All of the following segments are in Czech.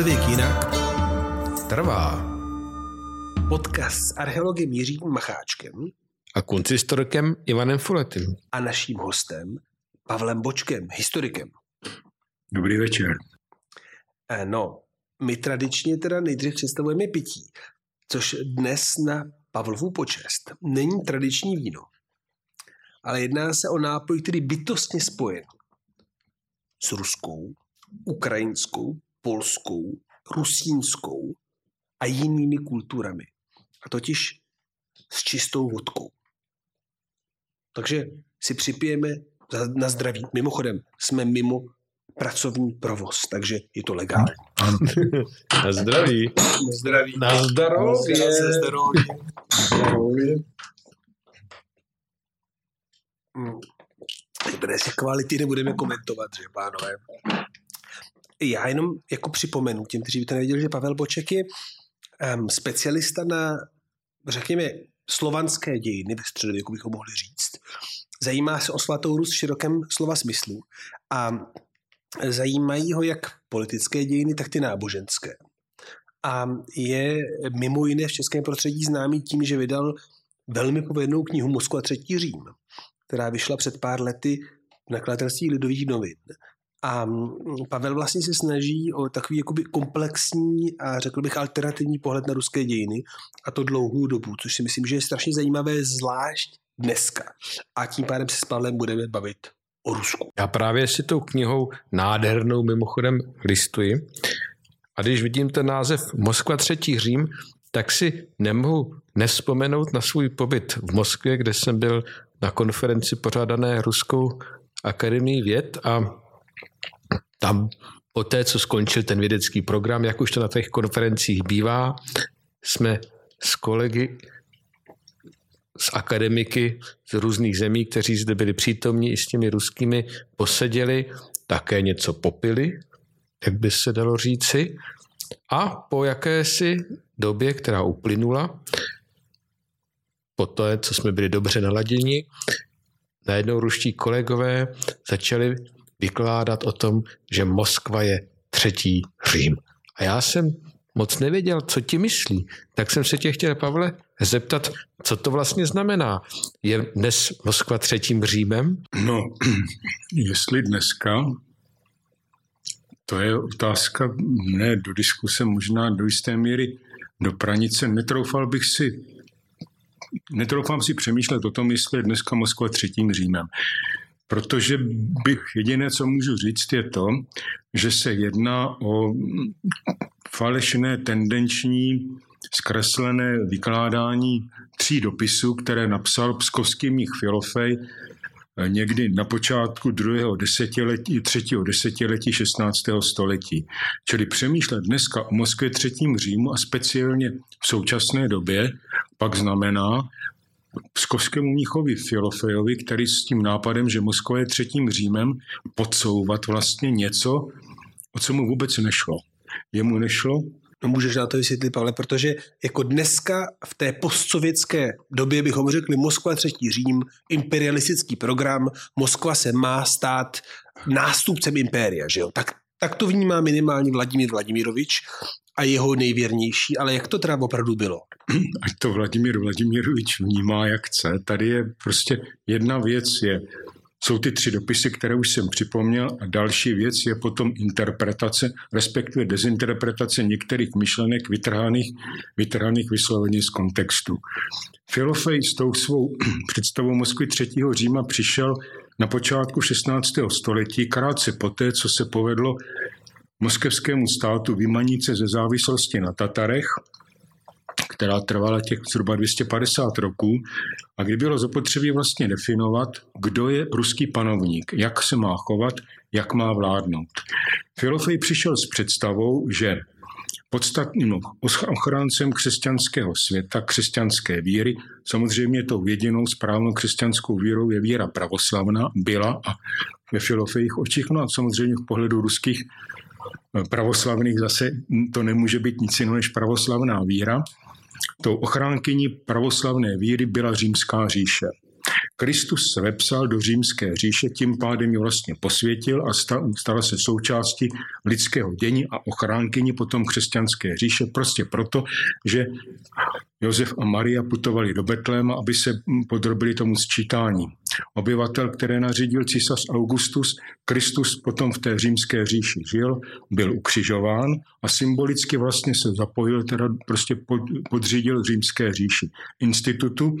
Středověk jinak Trvá. podcast s archeologem Jiřím Macháčkem A koncistorkem Ivanem Fuletým. a naším hostem Pavlem Bočkem, historikem. Dobrý večer. Eh, No, my tradičně teda nejdřív představujeme pití, což dnes na Pavlovu počest není tradiční víno, ale jedná se o nápoj, který bytostně spojen s ruskou, ukrajinskou, polskou, rusínskou a jinými kulturami. A totiž s čistou vodkou. Takže si připijeme na zdraví. Mimochodem, jsme mimo pracovní provoz, takže je to legální. Na zdraví. Na zdraví. Na zdarově. Na zdarově. Hmm. Dnes si kvality nebudeme komentovat, že pánové. Já jenom jako připomenu těm, kteří by to nevěděli, že Pavel Boček je um, specialista na, řekněme, slovanské dějiny ve středověku, bychom mohli říct. Zajímá se o svatou Rus v širokém slova smyslu a zajímají ho jak politické dějiny, tak ty náboženské. A je mimo jiné v českém prostředí známý tím, že vydal velmi povednou knihu Moskva třetí Řím, která vyšla před pár lety v nakladatelství Lidových novin. A mm, Pavel vlastně se snaží o takový jakoby komplexní a řekl bych alternativní pohled na ruské dějiny a to dlouhou dobu, což si myslím, že je strašně zajímavé, zvlášť dneska. A tím pádem se s Pavlem budeme bavit o Rusku. Já právě si tou knihou nádhernou mimochodem listuji. A když vidím ten název Moskva třetí Řím, tak si nemohu nespomenout na svůj pobyt v Moskvě, kde jsem byl na konferenci pořádané Ruskou akademii věd a tam po té, co skončil ten vědecký program, jak už to na těch konferencích bývá, jsme s kolegy z akademiky z různých zemí, kteří zde byli přítomní i s těmi ruskými, poseděli, také něco popili, jak by se dalo říci. A po jakési době, která uplynula, po té, co jsme byli dobře naladěni, najednou ruští kolegové začali vykládat o tom, že Moskva je třetí Řím. A já jsem moc nevěděl, co ti myslí. Tak jsem se tě chtěl, Pavle, zeptat, co to vlastně znamená. Je dnes Moskva třetím Římem? No, jestli dneska, to je otázka ne do diskuse, možná do jisté míry do pranice. Netroufal bych si, netroufám si přemýšlet o tom, jestli je dneska Moskva třetím Římem. Protože bych jediné, co můžu říct, je to, že se jedná o falešné, tendenční, zkreslené vykládání tří dopisů, které napsal pskovský mních Filofej někdy na počátku druhého desetiletí, třetího desetiletí 16. století. Čili přemýšlet dneska o Moskvě třetím Římu a speciálně v současné době pak znamená pskovskému mnichovi Filofejovi, který s tím nápadem, že Moskva je třetím Římem, podsouvat vlastně něco, o co mu vůbec nešlo. Jemu nešlo No můžeš na to vysvětlit, Pavle, protože jako dneska v té postsovětské době bychom řekli Moskva třetí Řím, imperialistický program, Moskva se má stát nástupcem impéria, že jo? Tak, tak to vnímá minimálně Vladimír Vladimirovič a jeho nejvěrnější, ale jak to teda opravdu bylo? ať to Vladimír Vladimirovič vnímá, jak chce. Tady je prostě jedna věc je, jsou ty tři dopisy, které už jsem připomněl a další věc je potom interpretace, respektive dezinterpretace některých myšlenek vytrhaných, vytrhaných vysloveně z kontextu. Filofej s tou svou představou Moskvy třetího Říma přišel na počátku 16. století, krátce poté, co se povedlo moskevskému státu vymanit se ze závislosti na Tatarech, která trvala těch zhruba 250 roků a kdy bylo zapotřebí vlastně definovat, kdo je ruský panovník, jak se má chovat, jak má vládnout. Filofej přišel s představou, že podstatným ochráncem křesťanského světa, křesťanské víry, samozřejmě tou jedinou správnou křesťanskou vírou je víra pravoslavná, byla a ve Filofejích očích, no a samozřejmě v pohledu ruských pravoslavných zase to nemůže být nic jiného než pravoslavná víra. Tou ochránkyní pravoslavné víry byla římská říše. Kristus se vepsal do římské říše, tím pádem ji vlastně posvětil a stala se součástí lidského dění a ochránkyni potom křesťanské říše, prostě proto, že Josef a Maria putovali do Betléma, aby se podrobili tomu sčítání. Obyvatel, které nařídil císař Augustus, Kristus potom v té římské říši žil, byl ukřižován a symbolicky vlastně se zapojil, teda prostě podřídil římské říši. Institutu,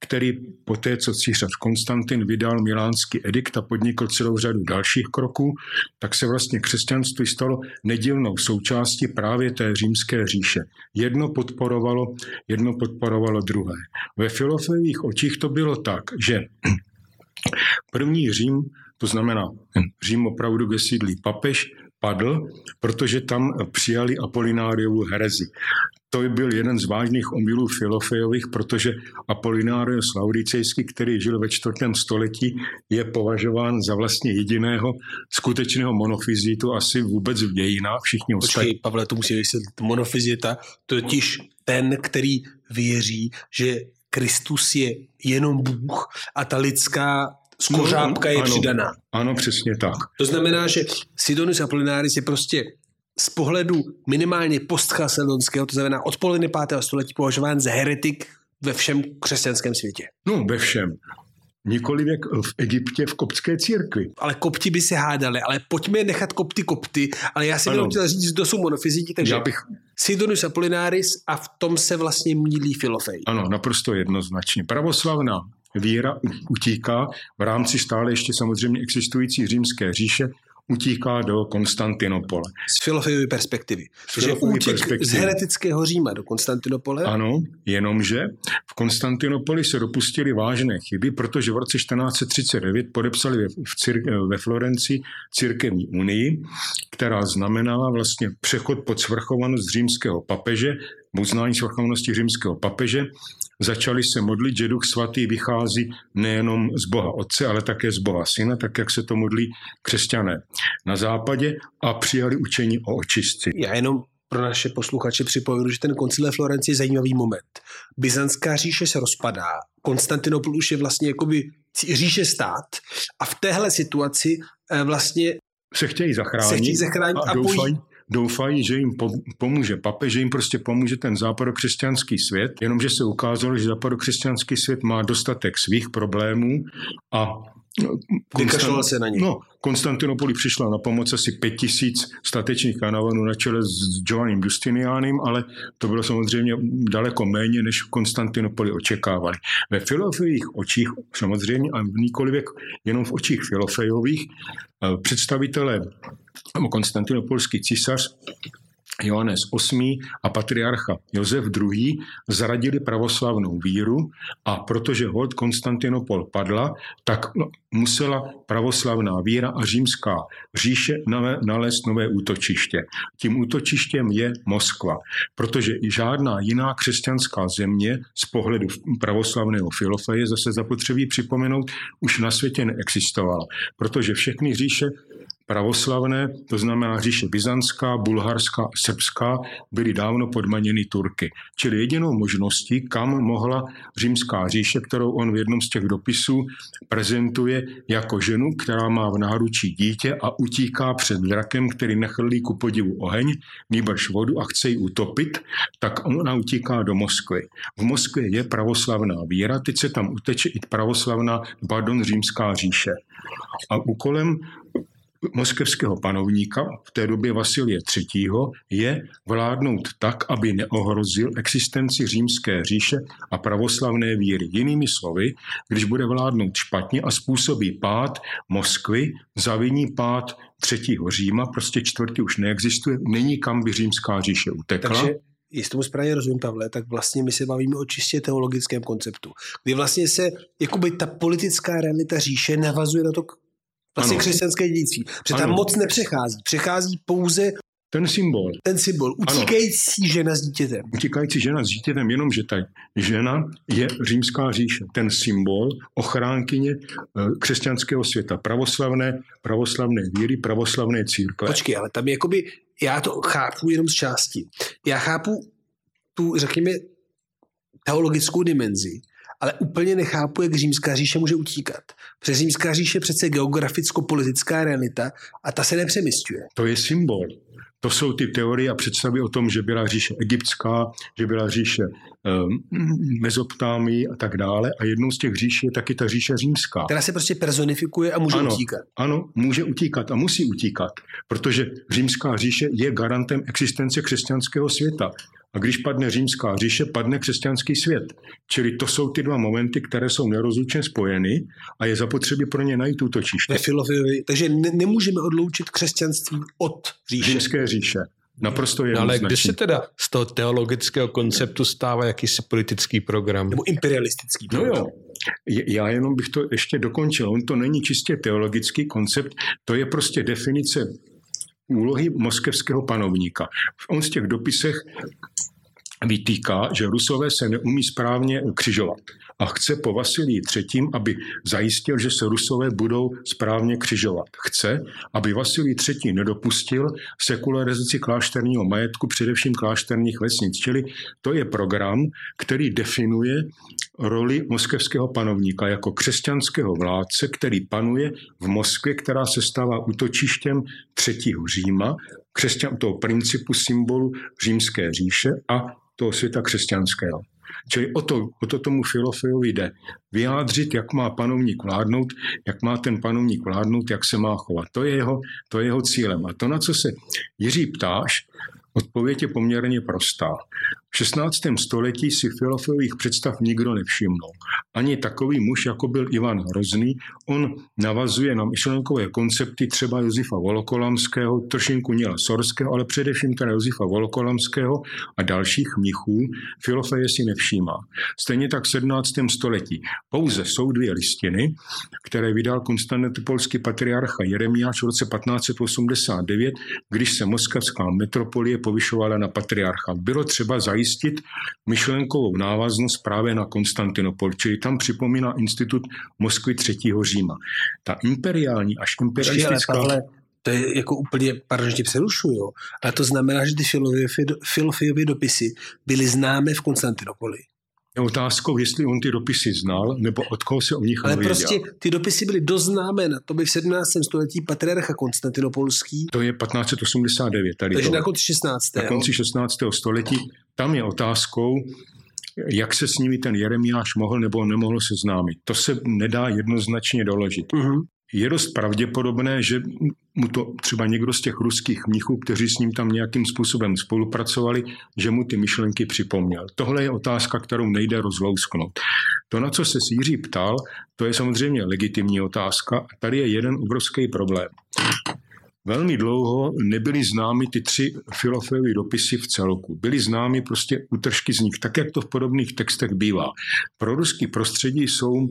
který poté, co císař Konstantin vydal milánský edikt a podnikl celou řadu dalších kroků, tak se vlastně křesťanství stalo nedílnou součástí právě té římské říše. Jedno podporovalo, jedno podporovalo druhé. Ve filofejích očích to bylo tak, že první Řím, to znamená Řím opravdu, kde sídlí papež, padl, protože tam přijali Apolináriovu herezi. To byl jeden z vážných omylů Filofejových, protože Apolinárius Laudicejský, který žil ve čtvrtém století, je považován za vlastně jediného skutečného monofizitu asi vůbec v dějinách. Všichni ostatní. Počkej, Pavle, to musí vysvětlit. Monofizita, totiž ten, který věří, že Kristus je jenom Bůh a ta lidská skořápka no, je ano, přidaná. Ano, přesně tak. To znamená, že Sidonus Apollinaris je prostě z pohledu minimálně postchalcedonského, to znamená od poloviny 5. století, považován za heretik ve všem křesťanském světě. No, ve všem. Nikoli jak v Egyptě v koptské církvi. Ale kopti by se hádali, ale pojďme nechat kopty kopty, ale já jsem jenom chtěl říct, kdo jsou monofyziti, takže já bych... Sidonus Apollinaris a v tom se vlastně mílí Filofej. Ano, naprosto jednoznačně. Pravoslavná víra utíká v rámci stále ještě samozřejmě existující římské říše utíká do Konstantinopole. Z filofejové perspektivy. Z perspektivy. z heretického Říma do Konstantinopole? Ano, jenomže v Konstantinopoli se dopustili vážné chyby, protože v roce 1439 podepsali ve, v cir- ve Florenci církevní unii, která znamenala vlastně přechod pod svrchovanost římského papeže uznání svrchovanosti římského papeže, začali se modlit, že Duch Svatý vychází nejenom z Boha Otce, ale také z Boha Syna, tak jak se to modlí křesťané na západě a přijali učení o očistci. Já jenom pro naše posluchače připomenu, že ten koncil Florenci je zajímavý moment. Byzantská říše se rozpadá, Konstantinopol už je vlastně jakoby říše stát a v téhle situaci eh, vlastně se chtějí zachránit, se chtějí zachránit a, a doufají, doufají, že jim pomůže papež, že jim prostě pomůže ten západokřesťanský svět, jenomže se ukázalo, že západokřesťanský svět má dostatek svých problémů a Konstant... se na ně. No, Konstantinopoli přišla na pomoc asi pět tisíc statečných kanavanů na čele s Giovannim Justinianem, ale to bylo samozřejmě daleko méně, než v Konstantinopoli očekávali. Ve Filofejích očích samozřejmě, a nikoliv jenom v očích Filofejových, eh, představitelé Konstantinopolský císař Johannes VIII a patriarcha Josef II. zradili pravoslavnou víru a protože hod Konstantinopol padla, tak musela pravoslavná víra a římská říše nalézt nové útočiště. Tím útočištěm je Moskva, protože žádná jiná křesťanská země z pohledu pravoslavného filofeje zase zapotřebí připomenout už na světě neexistovala, protože všechny říše pravoslavné, to znamená říše byzantská, bulharská srbská, byly dávno podmaněny Turky. Čili jedinou možností, kam mohla římská říše, kterou on v jednom z těch dopisů prezentuje jako ženu, která má v náručí dítě a utíká před drakem, který nechrlí ku podivu oheň, nýbrž vodu a chce ji utopit, tak ona utíká do Moskvy. V Moskvě je pravoslavná víra, teď se tam uteče i pravoslavná, pardon, římská říše. A úkolem moskevského panovníka, v té době Vasilie III., je vládnout tak, aby neohrozil existenci římské říše a pravoslavné víry. Jinými slovy, když bude vládnout špatně a způsobí pád Moskvy, zaviní pád třetího Říma, prostě čtvrtý už neexistuje, není kam by římská říše utekla. Takže jestli tomu správně rozumím, Pavle, tak vlastně my se bavíme o čistě teologickém konceptu, kdy vlastně se jakoby ta politická realita říše navazuje na to Vlastně ano. křesťanské dědictví. Protože tam moc nepřechází. Přechází pouze ten symbol. Ten symbol. Utíkající ano. žena s dítětem. Utíkající žena s dítětem, jenomže ta žena je římská říše. Ten symbol ochránkyně eh, křesťanského světa. Pravoslavné, pravoslavné víry, pravoslavné církve. Počkej, ale tam jakoby, já to chápu jenom z části. Já chápu tu, řekněme, teologickou dimenzi, ale úplně nechápu, jak římská říše může utíkat. Přes římská říše přece geograficko-politická realita a ta se nepřemysťuje. To je symbol. To jsou ty teorie a představy o tom, že byla říše egyptská, že byla říše um, Mezopotámii a tak dále. A jednou z těch říší je taky ta říše římská. Která se prostě personifikuje a může ano, utíkat. Ano, může utíkat a musí utíkat, protože římská říše je garantem existence křesťanského světa. A když padne římská říše, padne křesťanský svět. Čili to jsou ty dva momenty, které jsou nerozlučně spojeny a je zapotřebí pro ně najít útočiště. Ve takže ne, nemůžeme odloučit křesťanství od říše. Římské říše. Naprosto no, ale kdy se teda z toho teologického konceptu stává jakýsi politický program? Nebo imperialistický program? No jo, já jenom bych to ještě dokončil. On to není čistě teologický koncept, to je prostě definice úlohy moskevského panovníka. On z těch dopisech vytýká, že Rusové se neumí správně křižovat a chce po Vasilii III., aby zajistil, že se Rusové budou správně křižovat. Chce, aby Vasilij III. nedopustil sekularizaci klášterního majetku, především klášterních vesnic. Čili to je program, který definuje roli moskevského panovníka jako křesťanského vládce, který panuje v Moskvě, která se stává útočištěm třetího Říma, křesťan, toho principu symbolu římské říše a toho světa křesťanského. Čili o to, o to tomu filofiovi jde. Vyjádřit, jak má panovník vládnout, jak má ten panovník vládnout, jak se má chovat. To je jeho, to je jeho cílem. A to, na co se Jiří ptáš, Odpověď je poměrně prostá. V 16. století si filofových představ nikdo nevšimnul. Ani takový muž, jako byl Ivan Hrozný, on navazuje na myšlenkové koncepty třeba Josefa Volokolamského, trošinku Nila Sorského, ale především teda Josefa Volokolamského a dalších mnichů, filofeje si nevšímá. Stejně tak v 17. století. Pouze jsou dvě listiny, které vydal konstantinopolský patriarcha Jeremiáš v roce 1589, když se moskevská metropolie povyšovala na patriarcha. Bylo třeba zajistit myšlenkovou návaznost právě na Konstantinopol, čili tam připomíná institut Moskvy třetího Říma. Ta imperiální až imperialistická... Pavle, to je jako úplně, pardon, že tě přerušuju, ale to znamená, že ty Filofejovy dopisy byly známé v Konstantinopoli. Je otázkou, jestli on ty dopisy znal, nebo od koho se o nich Ale věděl. prostě ty dopisy byly doznámé na to by v 17. století patriarcha Konstantinopolský. To je 1589. Tady Takže to, na konci 16. Na konci 16. století. Tam je otázkou, jak se s nimi ten Jeremiáš mohl nebo nemohl seznámit. To se nedá jednoznačně doložit. Uh-huh je dost pravděpodobné, že mu to třeba někdo z těch ruských mnichů, kteří s ním tam nějakým způsobem spolupracovali, že mu ty myšlenky připomněl. Tohle je otázka, kterou nejde rozlousknout. To, na co se Jiří ptal, to je samozřejmě legitimní otázka. A tady je jeden obrovský problém. Velmi dlouho nebyly známy ty tři Filofejovy dopisy v celku. Byly známy prostě útržky z nich, tak jak to v podobných textech bývá. Pro ruský prostředí jsou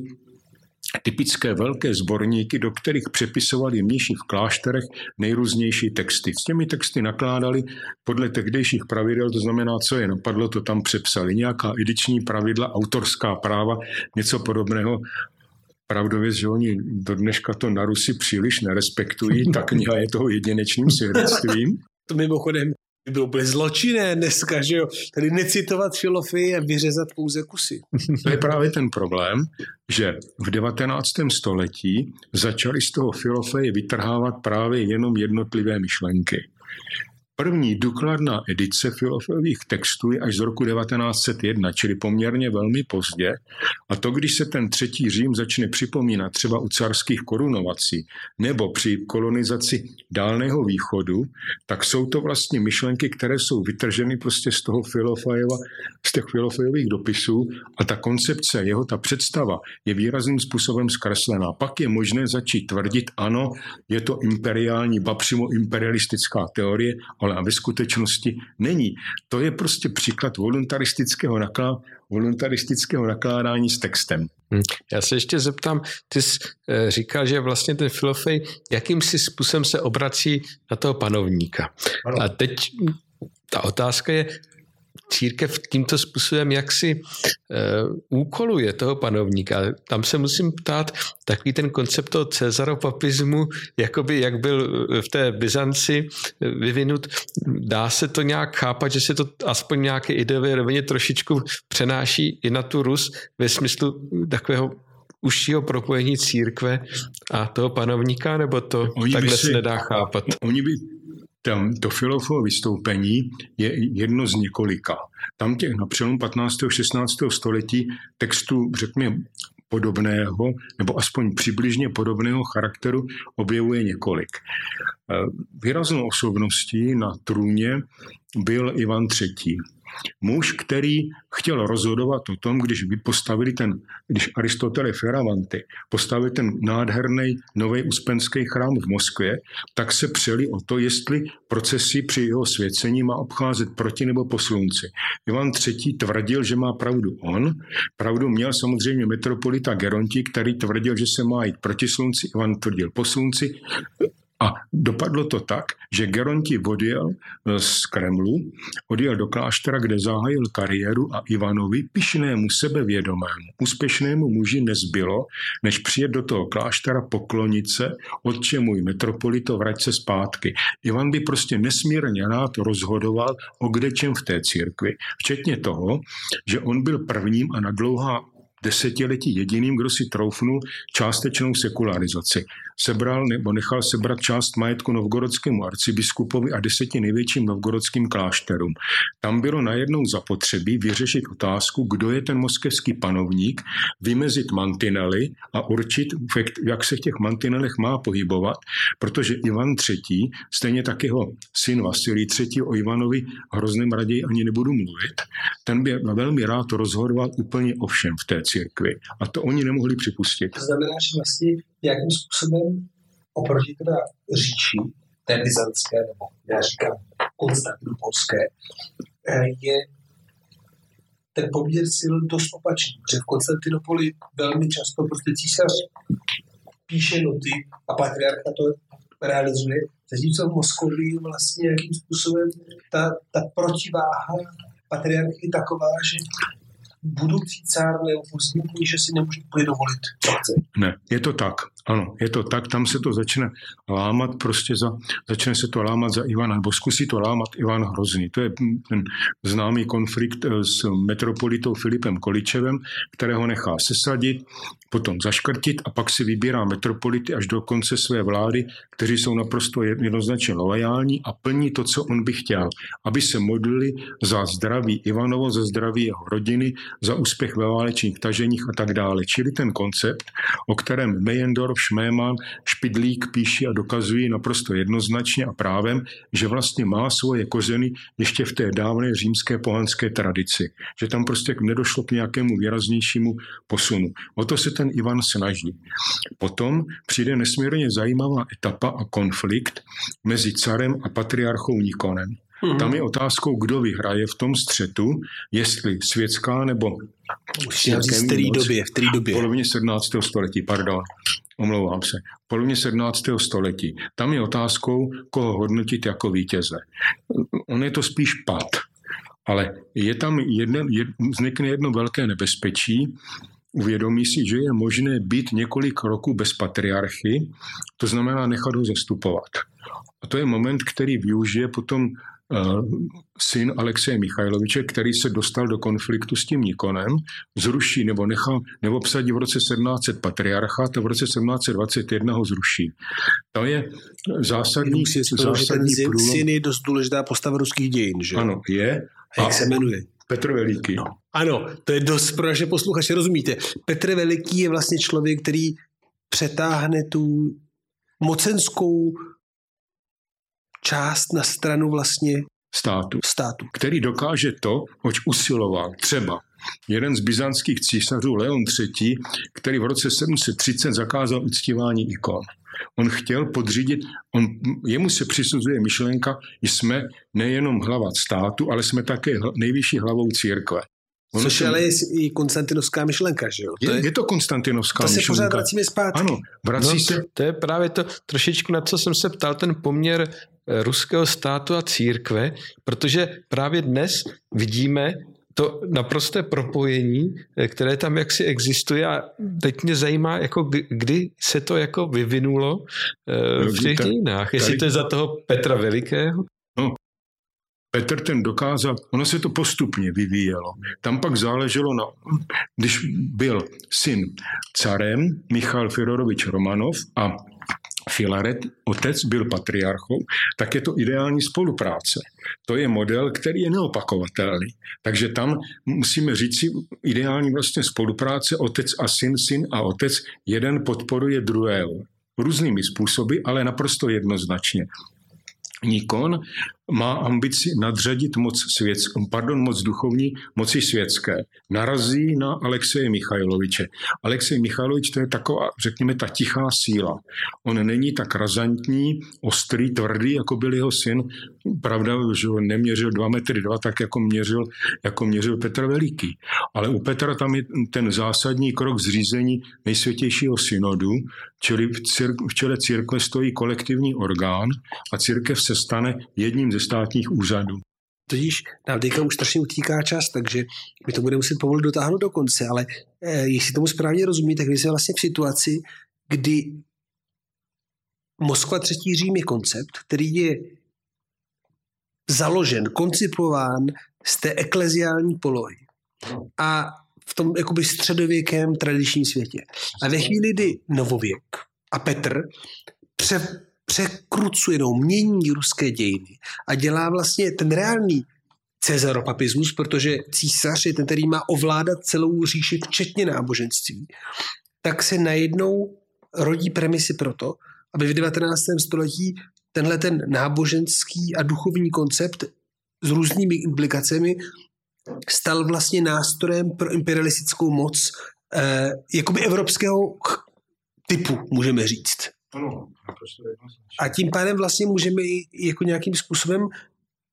typické velké sborníky, do kterých přepisovali v klášterech nejrůznější texty. S těmi texty nakládali podle tehdejších pravidel, to znamená, co je napadlo, to tam přepsali. Nějaká ediční pravidla, autorská práva, něco podobného. Pravdově, že oni do dneška to na Rusy příliš nerespektují, ta kniha je toho jedinečným svědectvím. To mimochodem by bylo úplně zločinné dneska, že jo, tady necitovat filofii a vyřezat pouze kusy. To je právě ten problém, že v 19. století začali z toho filofeje vytrhávat právě jenom jednotlivé myšlenky. První důkladná edice filofových textů je až z roku 1901, čili poměrně velmi pozdě. A to, když se ten třetí Řím začne připomínat třeba u carských korunovací nebo při kolonizaci Dálného východu, tak jsou to vlastně myšlenky, které jsou vytrženy prostě z toho Filofajeva, z těch Filofejových dopisů a ta koncepce, jeho ta představa je výrazným způsobem zkreslená. Pak je možné začít tvrdit, ano, je to imperiální, ba přímo imperialistická teorie, ale ale ve skutečnosti není. To je prostě příklad voluntaristického, naklá, voluntaristického nakládání s textem. Hm. Já se ještě zeptám, ty jsi eh, říkal, že vlastně ten filofej jakýmsi způsobem se obrací na toho panovníka. Ano. A teď ta otázka je, církev tímto způsobem jaksi uh, úkoluje toho panovníka. Tam se musím ptát, takový ten koncept toho cezaropapismu, jakoby jak byl v té Byzanci vyvinut, dá se to nějak chápat, že se to aspoň nějaké ideové rovině trošičku přenáší i na tu Rus ve smyslu takového užšího propojení církve a toho panovníka, nebo to oni takhle si, se nedá chápat? Oni by tam to Filofovo vystoupení je jedno z několika. Tam těch na přelomu 15. a 16. století textu, řekněme, podobného, nebo aspoň přibližně podobného charakteru objevuje několik. Výraznou osobností na trůně byl Ivan III. Muž, který chtěl rozhodovat o tom, když postavili ten, když Aristoteles Feravanty postavil ten nádherný nový uspenský chrám v Moskvě, tak se přeli o to, jestli procesy při jeho svěcení má obcházet proti nebo po slunci. Ivan III. tvrdil, že má pravdu on. Pravdu měl samozřejmě metropolita Geronti, který tvrdil, že se má jít proti slunci. Ivan tvrdil po slunci. A dopadlo to tak, že Geronti odjel eh, z Kremlu, odjel do kláštera, kde zahájil kariéru a Ivanovi, pišnému, sebevědomému, úspěšnému muži nezbylo, než přijet do toho kláštera poklonit se, otče můj metropolito, vrať se zpátky. Ivan by prostě nesmírně rád rozhodoval o kdečem v té církvi, včetně toho, že on byl prvním a na dlouhá desetiletí jediným, kdo si troufnul částečnou sekularizaci. Sebral nebo nechal sebrat část majetku novgorodskému arcibiskupovi a deseti největším novgorodským klášterům. Tam bylo najednou zapotřebí vyřešit otázku, kdo je ten moskevský panovník, vymezit mantinely a určit, jak se v těch mantinelech má pohybovat, protože Ivan III., stejně tak jeho syn Vasilij III. o Ivanovi hrozném raději ani nebudu mluvit, ten by velmi rád rozhodoval úplně o všem v té církvi. A to oni nemohli připustit. To znamená, že vlastně jakým způsobem oproti teda říši, té byzantské, nebo já říkám konstantinopolské, eh, je ten poměr sil dost opačný, protože v Konstantinopoli velmi často prostě císař píše noty a patriarcha to realizuje, zatímco v Moskvě vlastně jakým způsobem ta, ta protiváha patriarchy je taková, že budoucí cár nebo že si úplně dovolit. Ne, je to tak. Ano, je to tak, tam se to začne lámat prostě za, začne se to lámat za Ivana, nebo zkusí to lámat Ivan Hrozný. To je ten známý konflikt eh, s metropolitou Filipem Količevem, kterého nechá sesadit, potom zaškrtit a pak si vybírá metropolity až do konce své vlády, kteří jsou naprosto jednoznačně loajální a plní to, co on by chtěl, aby se modlili za zdraví Ivanovo, za zdraví jeho rodiny, za úspěch ve válečných taženích a tak dále. Čili ten koncept, o kterém Mejendorf, Šméman, Špidlík píší a dokazují naprosto jednoznačně a právem, že vlastně má svoje kořeny ještě v té dávné římské pohanské tradici. Že tam prostě nedošlo k nějakému výraznějšímu posunu. O to se ten Ivan snaží. Potom přijde nesmírně zajímavá etapa a konflikt mezi carem a patriarchou Nikonem. Mm-hmm. Tam je otázkou, kdo vyhraje v tom střetu, jestli světská nebo v které době, v které době? V polovině 17. století, pardon, omlouvám se, v polovině 17. století. Tam je otázkou, koho hodnotit jako vítěze. On je to spíš pad, ale je tam jedno, jed, vznikne jedno velké nebezpečí, uvědomí si, že je možné být několik roků bez patriarchy, to znamená nechat ho zastupovat. A to je moment, který využije potom syn Alexeje Michajloviče, který se dostal do konfliktu s tím Nikonem, zruší nebo nechá, nebo obsadí v roce 1700 patriarchát a v roce 1721 ho zruší. To je zásadní, si zásadní ten průlom. Syn je dost důležitá postava ruských dějin, že? Ano, je. A jak se jmenuje? Petr Veliký. No. Ano, to je dost pro naše posluchače, rozumíte. Petr Veliký je vlastně člověk, který přetáhne tu mocenskou část na stranu vlastně státu, státu. který dokáže to, oč usiloval třeba jeden z byzantských císařů Leon III., který v roce 730 zakázal uctívání ikon. On chtěl podřídit, on, jemu se přisuzuje myšlenka, že jsme nejenom hlava státu, ale jsme také nejvyšší hlavou církve. On Což ale je i konstantinovská myšlenka, že jo? To je, je to konstantinovská myšlenka. To se pořád vracíme zpátky. Ano, vrací no, se. To je právě to trošičku, na co jsem se ptal, ten poměr ruského státu a církve, protože právě dnes vidíme to naprosté propojení, které tam jaksi existuje a teď mě zajímá, jako kdy se to jako vyvinulo eh, v těch dějinách. Jestli to je za toho Petra Velikého? Petr ten dokázal, ono se to postupně vyvíjelo. Tam pak záleželo na, když byl syn carem Michal Firorovič Romanov a Filaret, otec byl patriarchou, tak je to ideální spolupráce. To je model, který je neopakovatelný. Takže tam musíme říct si ideální vlastně spolupráce otec a syn, syn a otec. Jeden podporuje druhého. Různými způsoby, ale naprosto jednoznačně. Nikon má ambici nadřadit moc, svět, pardon, moc duchovní moci světské. Narazí na Alexeje Michajloviče. Alexej Michajlovič to je taková, řekněme, ta tichá síla. On není tak razantní, ostrý, tvrdý, jako byl jeho syn. Pravda, že on neměřil 2 metry 2, tak jako měřil, jako měřil Petr Veliký. Ale u Petra tam je ten zásadní krok zřízení nejsvětějšího synodu, čili v, cir- v čele církve stojí kolektivní orgán a církev se stane jedním ze státních úřadů. Totiž nám teďka už strašně utíká čas, takže my to budeme muset povolit dotáhnout do konce, ale eh, jestli tomu správně rozumí, tak vy jste vlastně v situaci, kdy Moskva třetí Řím je koncept, který je založen, koncipován z té ekleziální polohy. A v tom jakoby středověkém tradičním světě. A ve chvíli, kdy novověk a Petr pře, překrucuje, no, mění ruské dějiny a dělá vlastně ten reálný cezaropapismus, protože císař je ten, který má ovládat celou říši, včetně náboženství, tak se najednou rodí premisy proto, aby v 19. století tenhle ten náboženský a duchovní koncept s různými implikacemi stal vlastně nástrojem pro imperialistickou moc eh, jakoby evropského typu, můžeme říct. Ano, A tím pádem vlastně můžeme i jako nějakým způsobem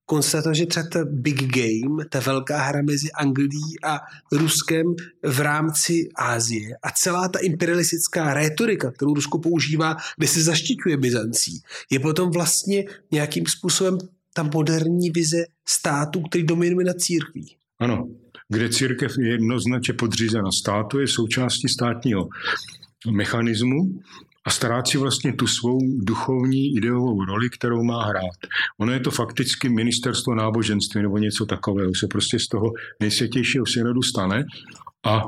konstatovat, že třeba ta big game, ta velká hra mezi Anglií a Ruskem v rámci Ázie a celá ta imperialistická retorika, kterou Rusko používá, kde se zaštiťuje Byzancí, je potom vlastně nějakým způsobem ta moderní vize státu, který dominuje na církví. Ano, kde církev je jednoznačně podřízena státu, je součástí státního mechanismu a ztrácí vlastně tu svou duchovní ideovou roli, kterou má hrát. Ono je to fakticky ministerstvo náboženství nebo něco takového, se prostě z toho nejsvětějšího synodu stane a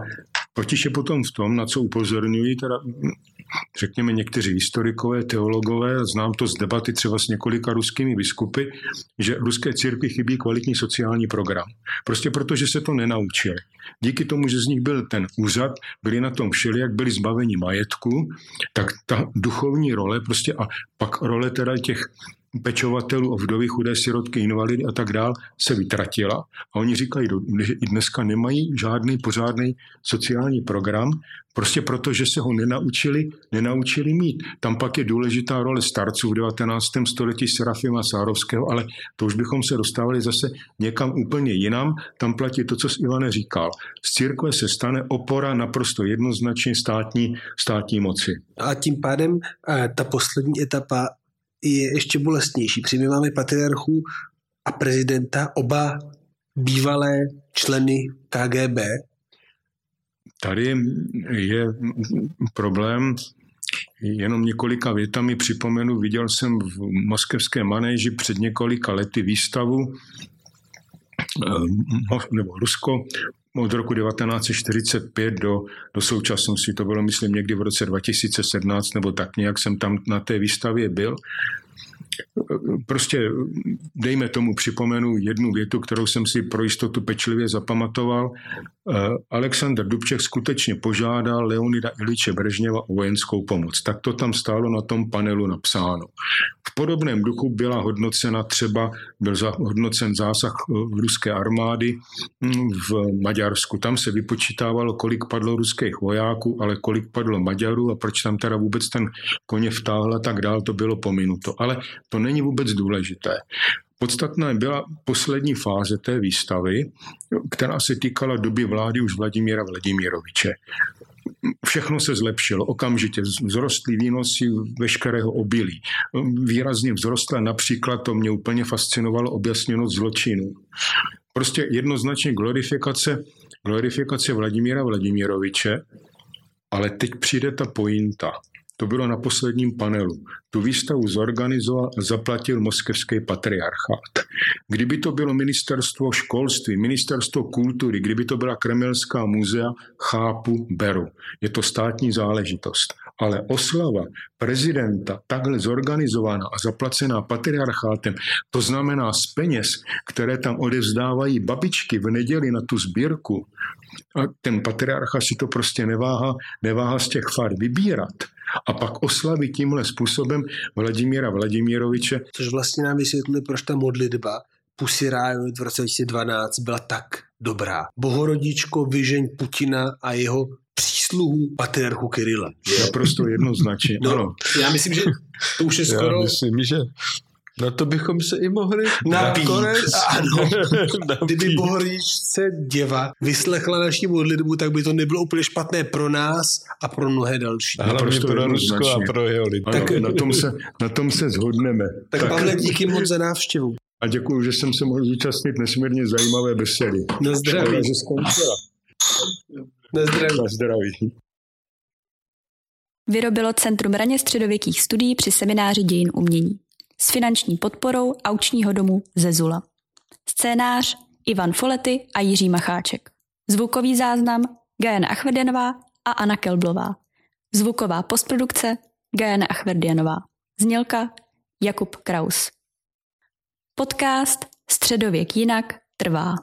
potíž je potom v tom, na co upozorňují teda řekněme někteří historikové, teologové, znám to z debaty třeba s několika ruskými biskupy, že ruské církvi chybí kvalitní sociální program. Prostě protože se to nenaučili. Díky tomu, že z nich byl ten úřad, byli na tom všeli, jak byli zbaveni majetku, tak ta duchovní role prostě a pak role teda těch pečovatelů o vdovy, chudé sirotky, invalidy a tak dál se vytratila. A oni říkají, že i dneska nemají žádný pořádný sociální program, prostě proto, že se ho nenaučili, nenaučili mít. Tam pak je důležitá role starců v 19. století Serafima Sárovského, ale to už bychom se dostávali zase někam úplně jinam. Tam platí to, co s Ivane říkal. Z církve se stane opora naprosto jednoznačně státní, státní moci. A tím pádem eh, ta poslední etapa je ještě bolestnější. Protože my máme patriarchů a prezidenta, oba bývalé členy KGB. Tady je problém, jenom několika větami připomenu, viděl jsem v moskevské manéži před několika lety výstavu eh, nebo Rusko od roku 1945 do, do současnosti, to bylo myslím někdy v roce 2017 nebo tak nějak jsem tam na té výstavě byl prostě dejme tomu připomenu jednu větu, kterou jsem si pro jistotu pečlivě zapamatoval. Eh, Aleksandr Dubček skutečně požádal Leonida Iliče Brežněva o vojenskou pomoc. Tak to tam stálo na tom panelu napsáno. V podobném duchu byla hodnocena třeba, byl hodnocen zásah eh, ruské armády hm, v Maďarsku. Tam se vypočítávalo, kolik padlo ruských vojáků, ale kolik padlo Maďarů a proč tam teda vůbec ten koně vtáhl a tak dál, to bylo pominuto. Ale to není vůbec důležité. Podstatná byla poslední fáze té výstavy, která se týkala doby vlády už Vladimíra Vladimiroviče. všechno se zlepšilo okamžitě. Vzrostly výnosy veškerého obilí. Výrazně vzrostla například, to mě úplně fascinovalo, objasněnost zločinů. Prostě jednoznačně glorifikace, glorifikace Vladimíra Vladimiroviče, ale teď přijde ta pointa. To bylo na posledním panelu. Tu výstavu zorganizoval a zaplatil moskevský patriarchát. Kdyby to bylo ministerstvo školství, ministerstvo kultury, kdyby to byla Kremelská muzea, chápu, beru. Je to státní záležitost. Ale oslava prezidenta takhle zorganizovaná a zaplacená patriarchátem, to znamená z peněz, které tam odevzdávají babičky v neděli na tu sbírku, a ten patriarcha si to prostě neváha, neváha z těch far vybírat a pak oslavit tímhle způsobem Vladimíra Vladimiroviče. Což vlastně nám vysvětluje, proč ta modlitba Pussy Riot v roce 2012 byla tak dobrá. Bohorodičko vyžeň Putina a jeho přísluhu patriarchu Kirila. Naprosto jednoznačně, no, ano. Já myslím, že to už je skoro... Já myslím, že No to bychom se i mohli napít. Ano. Kdyby bohorodičce děva vyslechla naši modlitbu, tak by to nebylo úplně špatné pro nás a pro mnohé další. A hlavně pro Rusko a pro jeho lidi. Ano, tak, na, tom se, na tom se zhodneme. Tak, tak Pavle, díky moc za návštěvu. A děkuji, že jsem se mohl zúčastnit nesmírně zajímavé besedy. Na zdraví. Škoda, že skončila. Na zdraví. Na zdraví. Vyrobilo Centrum raně středověkých studií při semináři dějin umění s finanční podporou aučního domu Zezula. Scénář Ivan Folety a Jiří Macháček. Zvukový záznam Gajana Achverdianová a Anna Kelblová. Zvuková postprodukce Gajana Achverdianová. Znělka Jakub Kraus. Podcast Středověk jinak trvá.